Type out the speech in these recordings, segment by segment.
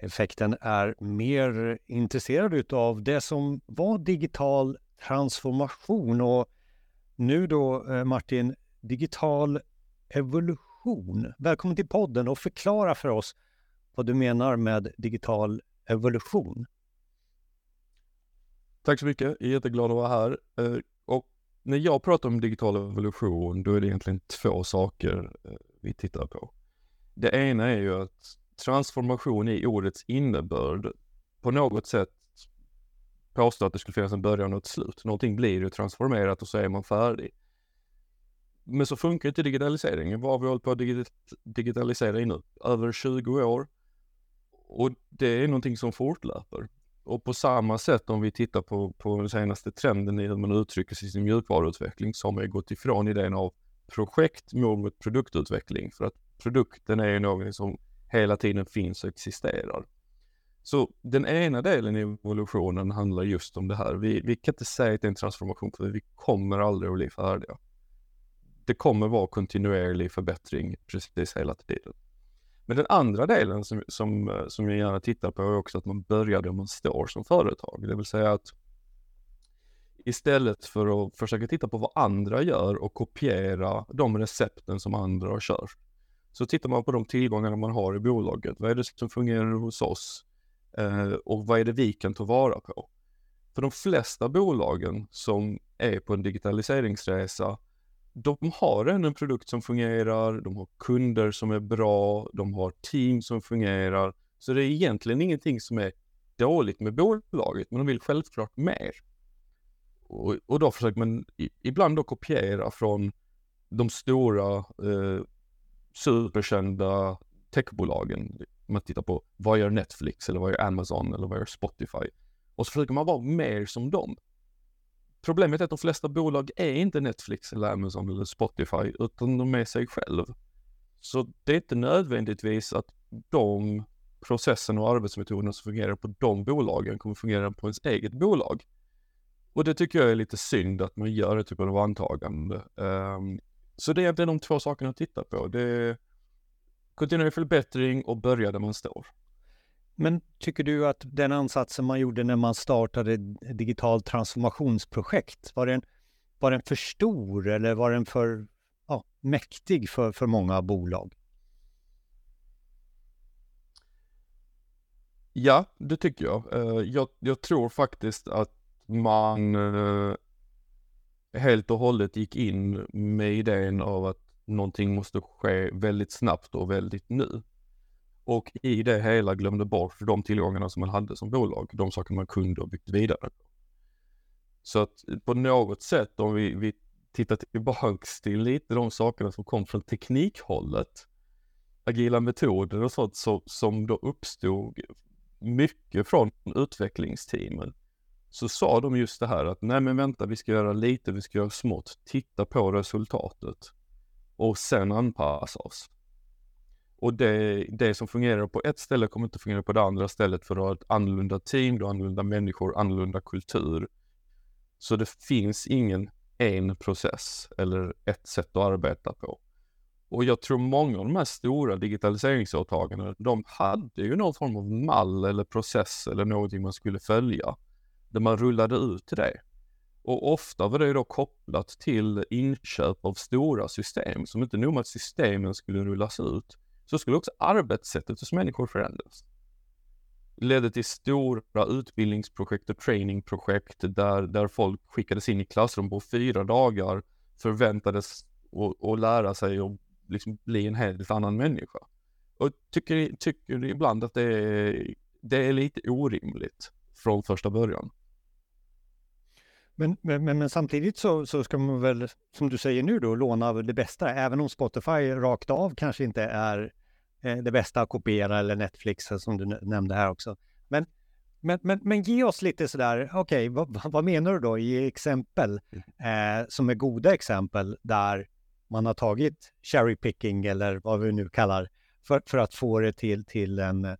effekten är mer intresserad av det som var digital transformation och nu då eh, Martin, digital evolution. Välkommen till podden och förklara för oss vad du menar med digital evolution. Tack så mycket, jag är jätteglad att vara här. Eh, och när jag pratar om digital evolution, då är det egentligen två saker eh, vi tittar på. Det ena är ju att transformation i ordets innebörd på något sätt påstår att det skulle finnas en början och ett slut. Någonting blir ju transformerat och så är man färdig. Men så funkar inte digitaliseringen. Vad har vi hållit på att digitalisera i nu? Över 20 år. Och det är någonting som fortlöper. Och på samma sätt om vi tittar på, på den senaste trenden i hur man uttrycker sig i sin mjukvaruutveckling så har man gått ifrån idén av projekt mot produktutveckling. För att produkten är ju någonting som hela tiden finns och existerar. Så den ena delen i evolutionen handlar just om det här. Vi, vi kan inte säga att det är en transformation för vi kommer aldrig att bli färdiga. Det kommer vara kontinuerlig förbättring precis hela tiden. Men den andra delen som, som, som jag gärna tittar på är också att man börjar där man står som företag. Det vill säga att istället för att försöka titta på vad andra gör och kopiera de recepten som andra har kört. Så tittar man på de tillgångarna man har i bolaget. Vad är det som fungerar hos oss? Eh, och vad är det vi kan ta vara på? För de flesta bolagen som är på en digitaliseringsresa, de har en produkt som fungerar, de har kunder som är bra, de har team som fungerar. Så det är egentligen ingenting som är dåligt med bolaget, men de vill självklart mer. Och, och då försöker man ibland då kopiera från de stora eh, superkända techbolagen. Man tittar på vad gör Netflix eller vad gör Amazon eller vad gör Spotify? Och så försöker man vara mer som dem. Problemet är att de flesta bolag är inte Netflix eller Amazon eller Spotify utan de är sig själv. Så det är inte nödvändigtvis att de processerna och arbetsmetoderna som fungerar på de bolagen kommer fungera på ens eget bolag. Och det tycker jag är lite synd att man gör det typen av antagande. Um, så det är egentligen de två sakerna att titta på. Det är kontinuerlig förbättring och börja där man står. Men tycker du att den ansatsen man gjorde när man startade ett digitalt transformationsprojekt, var den, var den för stor eller var den för ja, mäktig för, för många bolag? Ja, det tycker jag. Eh, jag, jag tror faktiskt att man eh, helt och hållet gick in med idén av att någonting måste ske väldigt snabbt och väldigt nu. Och i det hela glömde bort de tillgångarna som man hade som bolag, de saker man kunde och byggt vidare på. Så att på något sätt om vi, vi tittar tillbaks till lite de sakerna som kom från teknikhållet, agila metoder och sånt så, som då uppstod mycket från utvecklingsteamen så sa de just det här att nej men vänta, vi ska göra lite, vi ska göra smått, titta på resultatet och sen anpassa oss. Och det, det som fungerar på ett ställe kommer inte fungera på det andra stället för du har ett annorlunda team, du har annorlunda människor, annorlunda kultur. Så det finns ingen en process eller ett sätt att arbeta på. Och jag tror många av de här stora digitaliseringsåtagandena, de hade ju någon form av mall eller process eller någonting man skulle följa där man rullade ut det. Och ofta var det då kopplat till inköp av stora system, som inte nog med att systemen skulle rullas ut, så skulle också arbetssättet hos människor förändras. Det ledde till stora utbildningsprojekt och trainingprojekt där, där folk skickades in i klassrum på fyra dagar, förväntades att lära sig och liksom bli en helt annan människa. Och tycker, tycker ibland att det är, det är lite orimligt från första början. Men, men, men, samtidigt så, så ska man väl, som du säger nu då, låna det bästa. Även om Spotify rakt av kanske inte är eh, det bästa att kopiera eller Netflix som du nämnde här också. Men, men, men, men ge oss lite sådär, okej, okay, vad, vad, menar du då i exempel mm. eh, som är goda exempel där man har tagit cherry picking eller vad vi nu kallar för, för att få det till, till, en,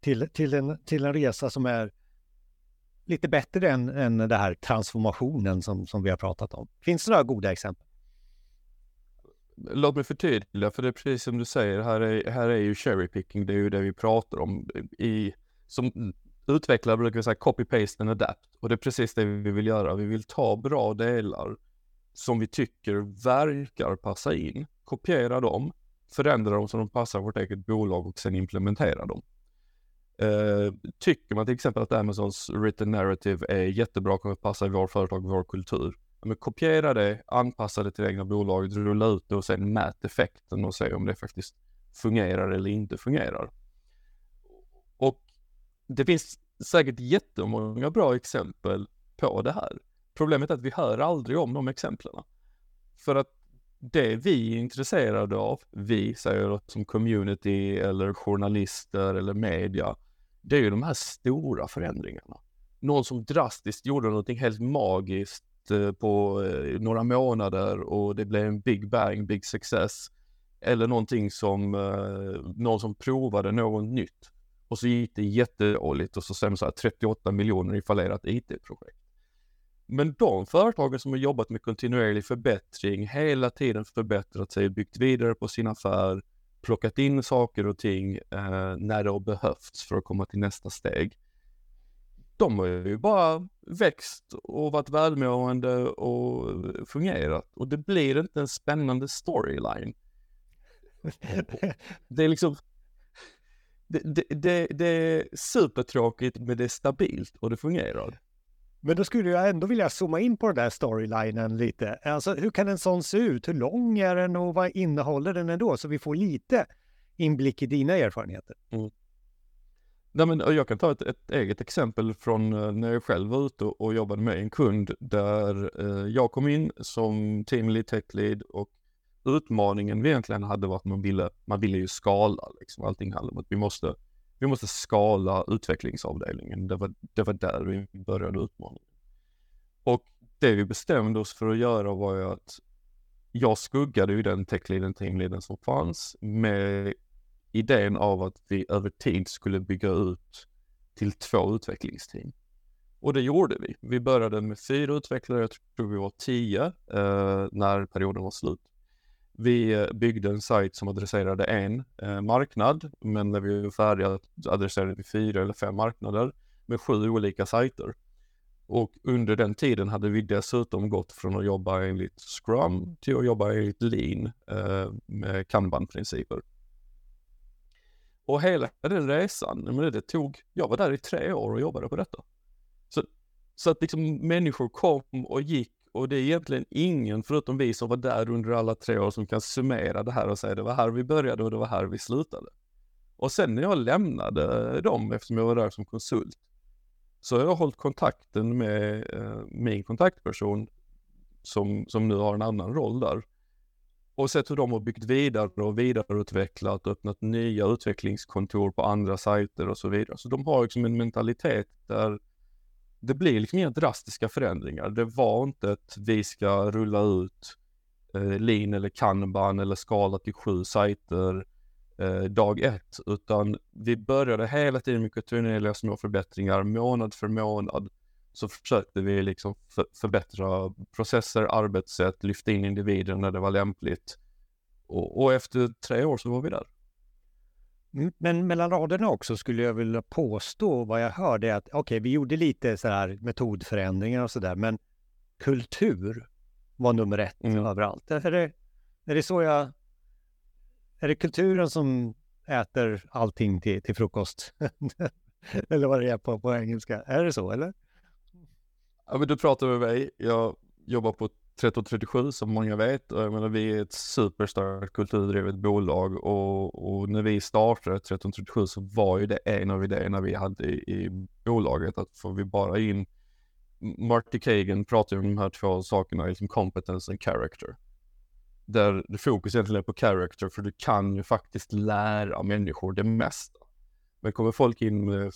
till, till, en, till en resa som är lite bättre än, än den här transformationen som, som vi har pratat om? Finns det några goda exempel? låt mig förtydliga, för det är precis som du säger, här är, här är ju cherry picking, det är ju det vi pratar om. I, som utvecklare brukar vi säga copy, paste and adapt. Och det är precis det vi vill göra. Vi vill ta bra delar som vi tycker verkar passa in, kopiera dem, förändra dem så de passar vårt eget bolag och sen implementera dem. Uh, tycker man till exempel att Amazons written narrative är jättebra, kommer passa i vår företag, och vår kultur. Men kopiera det, anpassa det till det egna bolaget, rulla ut det och sen mät effekten och se om det faktiskt fungerar eller inte fungerar. Och det finns säkert jättemånga bra exempel på det här. Problemet är att vi hör aldrig om de exemplen. För att det vi är intresserade av, vi säger som community eller journalister eller media, det är ju de här stora förändringarna. Någon som drastiskt gjorde någonting helt magiskt eh, på eh, några månader och det blev en big bang, big success. Eller någonting som, eh, någon som provade något nytt och så gick det jättedåligt och så sen så här 38 miljoner i fallerat IT-projekt. Men de företagen som har jobbat med kontinuerlig förbättring, hela tiden förbättrat sig, byggt vidare på sin affär, plockat in saker och ting eh, när det har behövts för att komma till nästa steg. De har ju bara växt och varit välmående och fungerat och det blir inte en spännande storyline. Det är liksom det, det, det, det är supertråkigt men det är stabilt och det fungerar. Men då skulle jag ändå vilja zooma in på den där storylinen lite. Alltså hur kan en sån se ut? Hur lång är den och vad innehåller den ändå? Så vi får lite inblick i dina erfarenheter. Mm. Nej, men jag kan ta ett, ett, eget exempel från eh, när jag själv var ute och jobbade med en kund där eh, jag kom in som team lead, tech lead och utmaningen vi egentligen hade var att man ville, man ville ju skala liksom. Allting handlade om att vi måste vi måste skala utvecklingsavdelningen. Det var, det var där vi började utmaningen. Och det vi bestämde oss för att göra var ju att jag skuggade ju den techleaden, teamleaden som fanns med idén av att vi över tid skulle bygga ut till två utvecklingsteam. Och det gjorde vi. Vi började med fyra utvecklare, jag tror vi var tio eh, när perioden var slut. Vi eh, byggde en sajt som adresserade en eh, marknad, men när vi var färdiga adresserade vi fyra eller fem marknader med sju olika sajter. Och under den tiden hade vi dessutom gått från att jobba enligt Scrum till att jobba enligt Lean eh, med Kanban-principer. Och hela den resan, men det tog, jag var där i tre år och jobbade på detta. Så, så att liksom människor kom och gick och det är egentligen ingen förutom vi som var där under alla tre år som kan summera det här och säga det var här vi började och det var här vi slutade. Och sen när jag lämnade dem, eftersom jag var där som konsult, så har jag hållit kontakten med eh, min kontaktperson som, som nu har en annan roll där. Och sett hur de har byggt vidare och vidareutvecklat och öppnat nya utvecklingskontor på andra sajter och så vidare. Så de har liksom en mentalitet där det blir liksom inga drastiska förändringar. Det var inte att vi ska rulla ut eh, Lean eller Kanban eller skala till sju sajter eh, dag ett, utan vi började hela tiden med kontinuerliga små förbättringar månad för månad. Så försökte vi liksom för, förbättra processer, arbetssätt, lyfta in individer när det var lämpligt. Och, och efter tre år så var vi där. Mm, men mellan raderna också skulle jag vilja påstå vad jag hörde att okej, okay, vi gjorde lite så här metodförändringar och så där, men kultur var nummer ett mm. överallt. Är det, är det så jag... Är det kulturen som äter allting till, till frukost? eller vad det är på, på engelska. Är det så, eller? Ja, men du pratar med mig. Jag jobbar på 1337 som många vet. Och jag menar, vi är ett superstarkt kulturdrivet bolag och, och, när vi startade 1337 så var ju det en av idéerna vi hade i, i bolaget att får vi bara in Marty Kagan pratar ju om de här två sakerna, liksom competence and character. Där fokus egentligen är på character för du kan ju faktiskt lära människor det mesta. Men kommer folk in med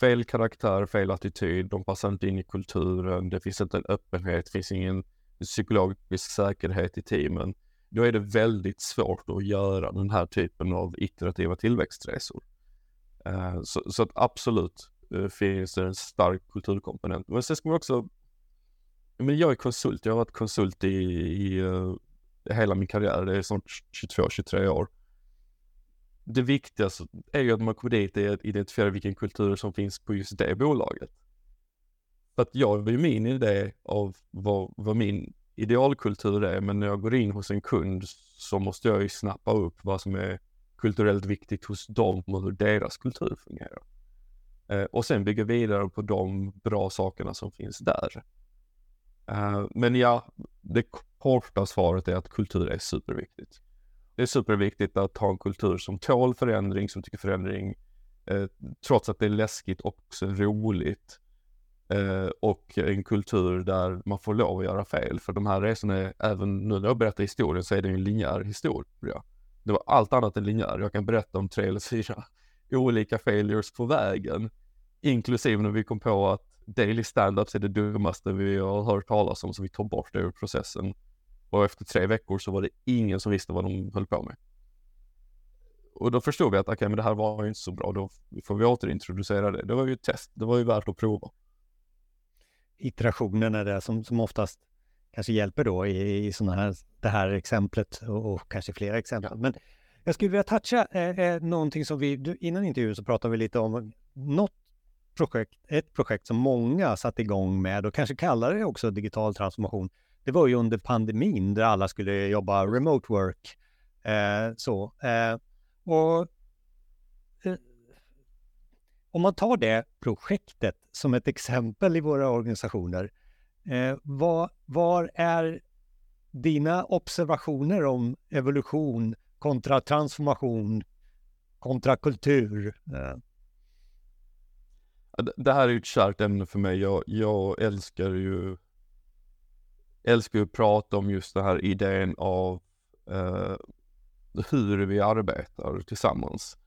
fel karaktär, fel attityd, de passar inte in i kulturen, det finns inte en öppenhet, det finns ingen psykologisk säkerhet i teamen, då är det väldigt svårt att göra den här typen av iterativa tillväxtresor. Eh, så, så, att absolut eh, finns det en stark kulturkomponent. Men sen ska man också, men jag är konsult, jag har varit konsult i, i eh, hela min karriär, det är snart 22-23 år. Det viktigaste är ju att man kommer dit och identifierar vilken kultur som finns på just det bolaget. För att jag har ju min idé av vad, vad min idealkultur är, men när jag går in hos en kund så måste jag ju snappa upp vad som är kulturellt viktigt hos dem och hur deras kultur fungerar. Eh, och sen bygga vidare på de bra sakerna som finns där. Eh, men ja, det korta svaret är att kultur är superviktigt. Det är superviktigt att ha en kultur som tål förändring, som tycker förändring, eh, trots att det är läskigt också roligt. Eh, och en kultur där man får lov att göra fel. För de här resorna, är, även nu när jag berättar historien så är det en linjär historia. Det var allt annat än linjär. Jag kan berätta om tre eller fyra olika failures på vägen. Inklusive när vi kom på att daily stand-ups är det dummaste vi har hört talas om, så vi tog bort det ur processen. Och efter tre veckor så var det ingen som visste vad de höll på med. Och då förstod vi att okej, okay, men det här var ju inte så bra, då får vi återintroducera det. Det var ju ett test, det var ju värt att prova. Iterationen är det som, som oftast kanske hjälper då i, i sådana här, det här exemplet och, och kanske flera exempel. Ja. Men jag skulle vilja toucha eh, eh, någonting som vi, innan intervjun så pratade vi lite om något projekt, ett projekt som många satt igång med och kanske kallar det också digital transformation. Det var ju under pandemin där alla skulle jobba remote work. Eh, så. Eh, och om man tar det projektet som ett exempel i våra organisationer, eh, var, var är dina observationer om evolution kontra transformation kontra kultur? Eh, det här är ju ett kärt ämne för mig. Jag, jag älskar ju älskar ju att prata om just den här idén av eh, hur vi arbetar tillsammans.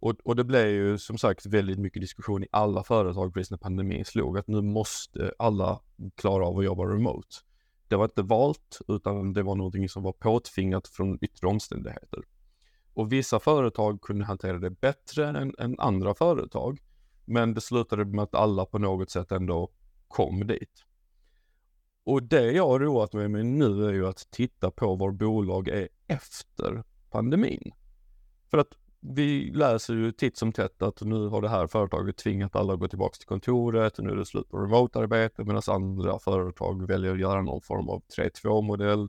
Och, och det blev ju som sagt väldigt mycket diskussion i alla företag precis när pandemin slog att nu måste alla klara av att jobba remote. Det var inte valt utan det var någonting som var påtvingat från yttre omständigheter. Och vissa företag kunde hantera det bättre än, än andra företag. Men det slutade med att alla på något sätt ändå kom dit. Och det jag har roat mig med nu är ju att titta på var bolag är efter pandemin. För att vi läser ju titt som tätt att nu har det här företaget tvingat alla att gå tillbaka till kontoret och nu är det slut på remote-arbete medan andra företag väljer att göra någon form av 3-2-modell.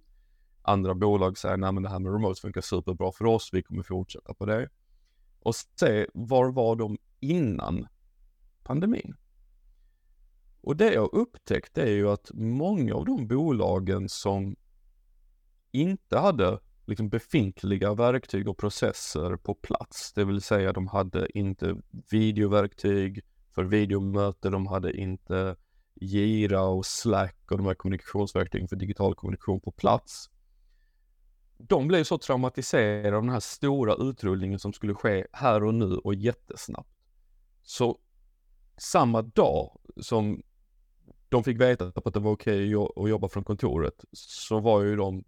Andra bolag säger nej men det här med remote funkar superbra för oss, vi kommer fortsätta på det. Och se var var de innan pandemin? Och det jag upptäckte är ju att många av de bolagen som inte hade liksom befintliga verktyg och processer på plats, det vill säga de hade inte videoverktyg för videomöte, de hade inte Gira och Slack och de här kommunikationsverktygen för digital kommunikation på plats. De blev så traumatiserade av den här stora utrullningen som skulle ske här och nu och jättesnabbt. Så samma dag som de fick veta att det var okej okay att jobba från kontoret så var ju de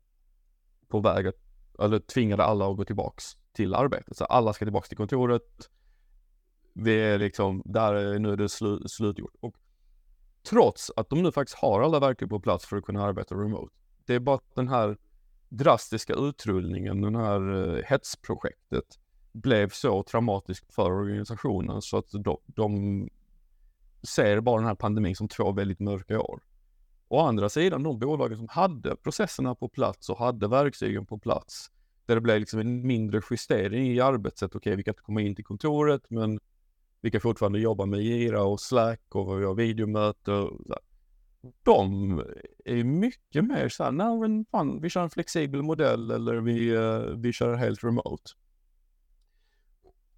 på väg att, eller tvingade alla att gå tillbaks till arbetet. Så alla ska tillbaks till kontoret. Vi är liksom, där nu är det slu, slutgjort. Och trots att de nu faktiskt har alla verktyg på plats för att kunna arbeta remote. Det är bara att den här drastiska utrullningen, den här uh, hetsprojektet blev så traumatisk för organisationen så att de, de ser bara den här pandemin som två väldigt mörka år. Å andra sidan, de bolagen som hade processerna på plats och hade verktygen på plats, där det blev liksom en mindre justering i arbetssätt. Okej, okay, vi kan inte komma in till kontoret, men vi kan fortfarande jobba med Gira och Slack och vi har videomöte. De är mycket mer så här, nej men fan, vi kör en flexibel modell eller vi, eh, vi kör helt remote.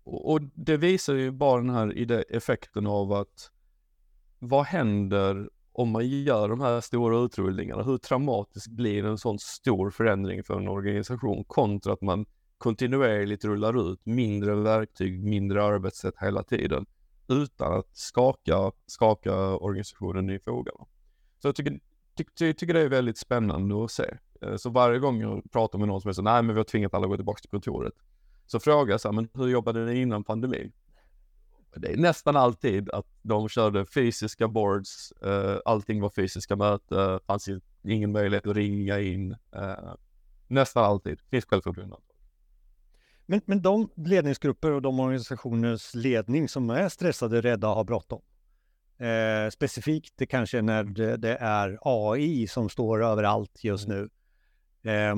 Och det visar ju bara den här effekten av att vad händer om man gör de här stora utrullningarna? Hur traumatisk blir en sån stor förändring för en organisation kontra att man kontinuerligt rullar ut mindre verktyg, mindre arbetssätt hela tiden utan att skaka, skaka organisationen i frågan. Så jag tycker, ty, ty, tycker det är väldigt spännande att se. Eh, så varje gång jag pratar med någon som är så, nej men vi har tvingat alla att gå tillbaka till kontoret. Så frågar jag så här, men hur jobbade ni innan pandemin? Det är nästan alltid att de körde fysiska boards, uh, allting var fysiska möten, fanns ingen möjlighet att ringa in. Uh, Nästan alltid. Finns självklart undantag. Men, men de ledningsgrupper och de organisationers ledning som är stressade, rädda och har bråttom. Eh, specifikt det kanske när det, det, är AI som står överallt just nu. Eh,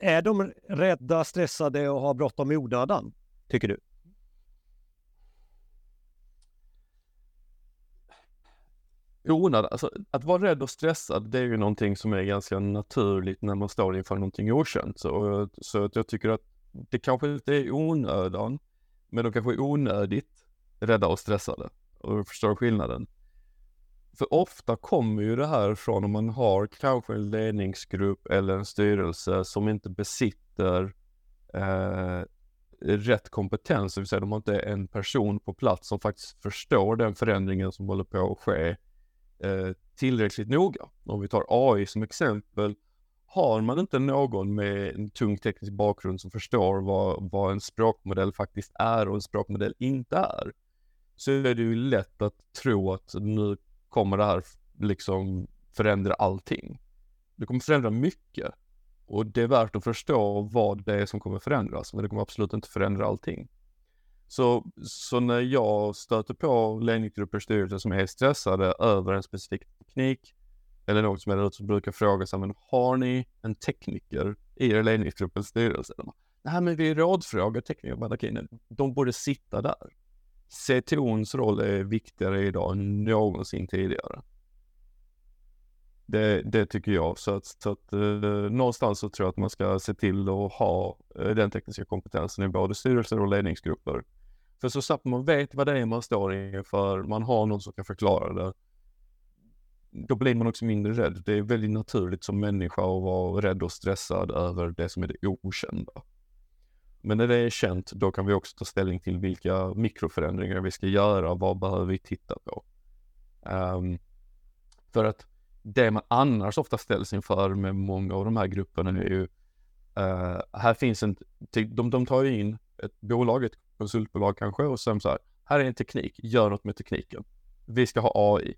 är de rädda, stressade och har bråttom i onödan, tycker du? Onödigt, alltså att vara rädd och stressad, det är ju någonting som är ganska naturligt när man står inför någonting okänt. Så, så att jag tycker att det kanske inte är onödan, men de kanske är onödigt rädda och stressade. Och du förstår skillnaden. För ofta kommer ju det här från om man har kanske en ledningsgrupp eller en styrelse som inte besitter eh, rätt kompetens, det vill säga de har inte en person på plats som faktiskt förstår den förändringen som håller på att ske Eh, Eh, tillräckligt noga. Om vi tar AI som exempel, har man inte någon med en tung teknisk bakgrund som förstår vad, vad en språkmodell faktiskt är och en språkmodell inte är, så är det ju lätt att tro att nu kommer det här liksom förändra allting. Det kommer förändra mycket och det är värt att förstå vad det är som kommer förändras, men det kommer absolut inte förändra allting. Så, så när jag stöter på ledningsgrupper och styrelser som är stressade över en specifik teknik eller något som är där så brukar fråga sig, men har ni en tekniker i er ledningsgrupp eller styrelse? Nej, men vi rådfrågar tekniker. Men okej, de borde sitta där. CTOns roll är viktigare idag än någonsin tidigare. Det, det tycker jag. Så att, så att eh, någonstans så tror jag att man ska se till att ha eh, den tekniska kompetensen i både styrelser och ledningsgrupper. För så snabbt man vet vad det är man står inför, man har någon som kan förklara det, då blir man också mindre rädd. Det är väldigt naturligt som människa att vara rädd och stressad över det som är det okända. Men när det är känt, då kan vi också ta ställning till vilka mikroförändringar vi ska göra, vad behöver vi titta på? Um, för att det man annars ofta ställs inför med många av de här grupperna är ju, uh, här finns en, typ, de, de tar ju in ett bolag, ett konsultbolag kanske och sen så här, här är en teknik, gör något med tekniken. Vi ska ha AI.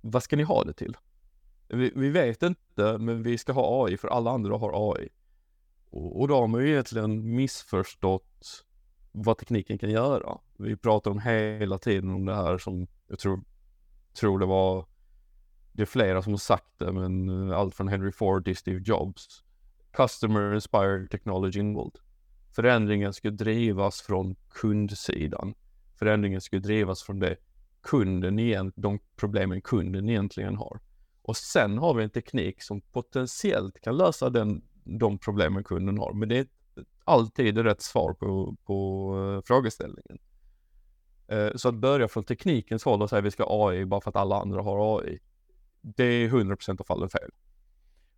Vad ska ni ha det till? Vi, vi vet inte, men vi ska ha AI för alla andra har AI. Och, och då har man ju egentligen missförstått vad tekniken kan göra. Vi pratar om hela tiden om det här som jag tror, tror det var, det är flera som har sagt det, men eh, allt från Henry Ford till Steve Jobs. Customer inspired technology involved. Förändringen ska drivas från kundsidan. Förändringen ska drivas från det kunden igen, de problemen kunden egentligen har. Och sen har vi en teknik som potentiellt kan lösa den, de problemen kunden har. Men det är alltid rätt svar på, på eh, frågeställningen. Eh, så att börja från teknikens håll och säga att vi ska ha AI bara för att alla andra har AI. Det är 100% av fallen fel.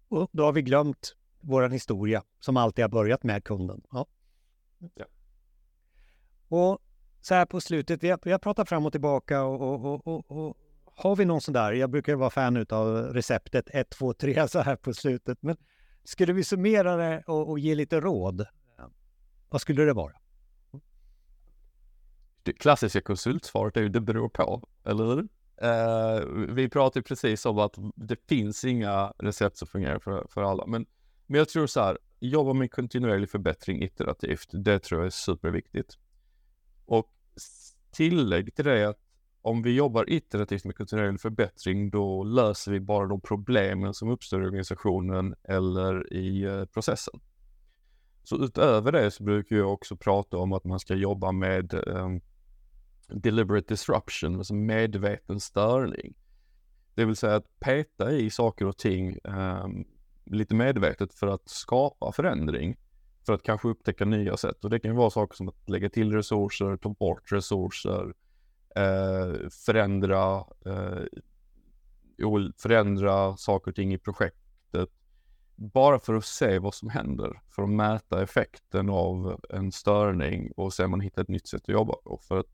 Och då har vi glömt vår historia som alltid har börjat med kunden. Ja. Ja. Och så här på slutet, vi har, pratat fram och tillbaka och, och, och, och, har vi någon sån där, jag brukar vara fan av receptet 1, 2, 3 så här på slutet, men skulle vi summera det och, och ge lite råd, vad skulle det vara? Det klassiska konsultsvaret är ju det beror på, eller hur? Uh, vi pratade precis om att det finns inga recept som fungerar för, för alla, men, men jag tror så här, jobba med kontinuerlig förbättring iterativt. Det tror jag är superviktigt. Och tillägg till det är att om vi jobbar iterativt med kontinuerlig förbättring, då löser vi bara de problemen som uppstår i organisationen eller i eh, processen. Så utöver det så brukar jag också prata om att man ska jobba med um, deliberate disruption, alltså medveten störning. Det vill säga att peta i saker och ting um, lite medvetet för att skapa förändring. För att kanske upptäcka nya sätt. Och det kan ju vara saker som att lägga till resurser, ta bort resurser, eh, förändra, eh, förändra saker och ting i projektet. Bara för att se vad som händer. För att mäta effekten av en störning och se om man hittar ett nytt sätt att jobba på. För att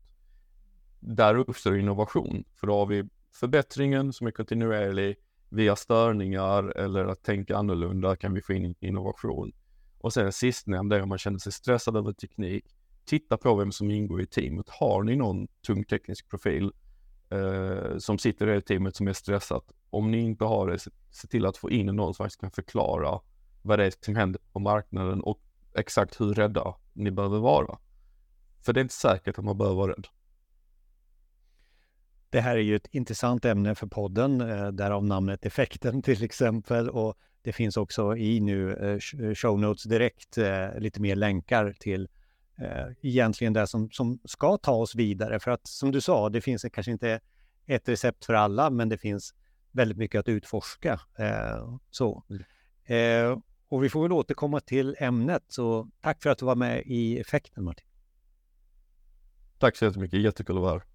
där uppstår innovation. För då har vi förbättringen som är kontinuerlig via störningar eller att tänka annorlunda kan vi få in innovation. Och sen sistnämnda, är om man känner sig stressad över teknik, titta på vem som ingår i teamet. Har ni någon tung teknisk profil eh, som sitter i det teamet som är stressat? Om ni inte har det, se till att få in någon som faktiskt kan förklara vad det är som händer på marknaden och exakt hur rädda ni behöver vara. För det är inte säkert att man behöver vara rädd. Det här är ju ett intressant ämne för podden, eh, därav namnet Effekten till exempel. Och det finns också i nu eh, show notes direkt eh, lite mer länkar till egentligen det som, som ska ta oss vidare. För att som du sa, det finns kanske inte ett recept för alla, men det finns väldigt mycket att utforska. så. Mm. och vi får väl återkomma till ämnet. Så tack för att du var med i Effekten, Martin. Tack så jättemycket, jättekul att vara här.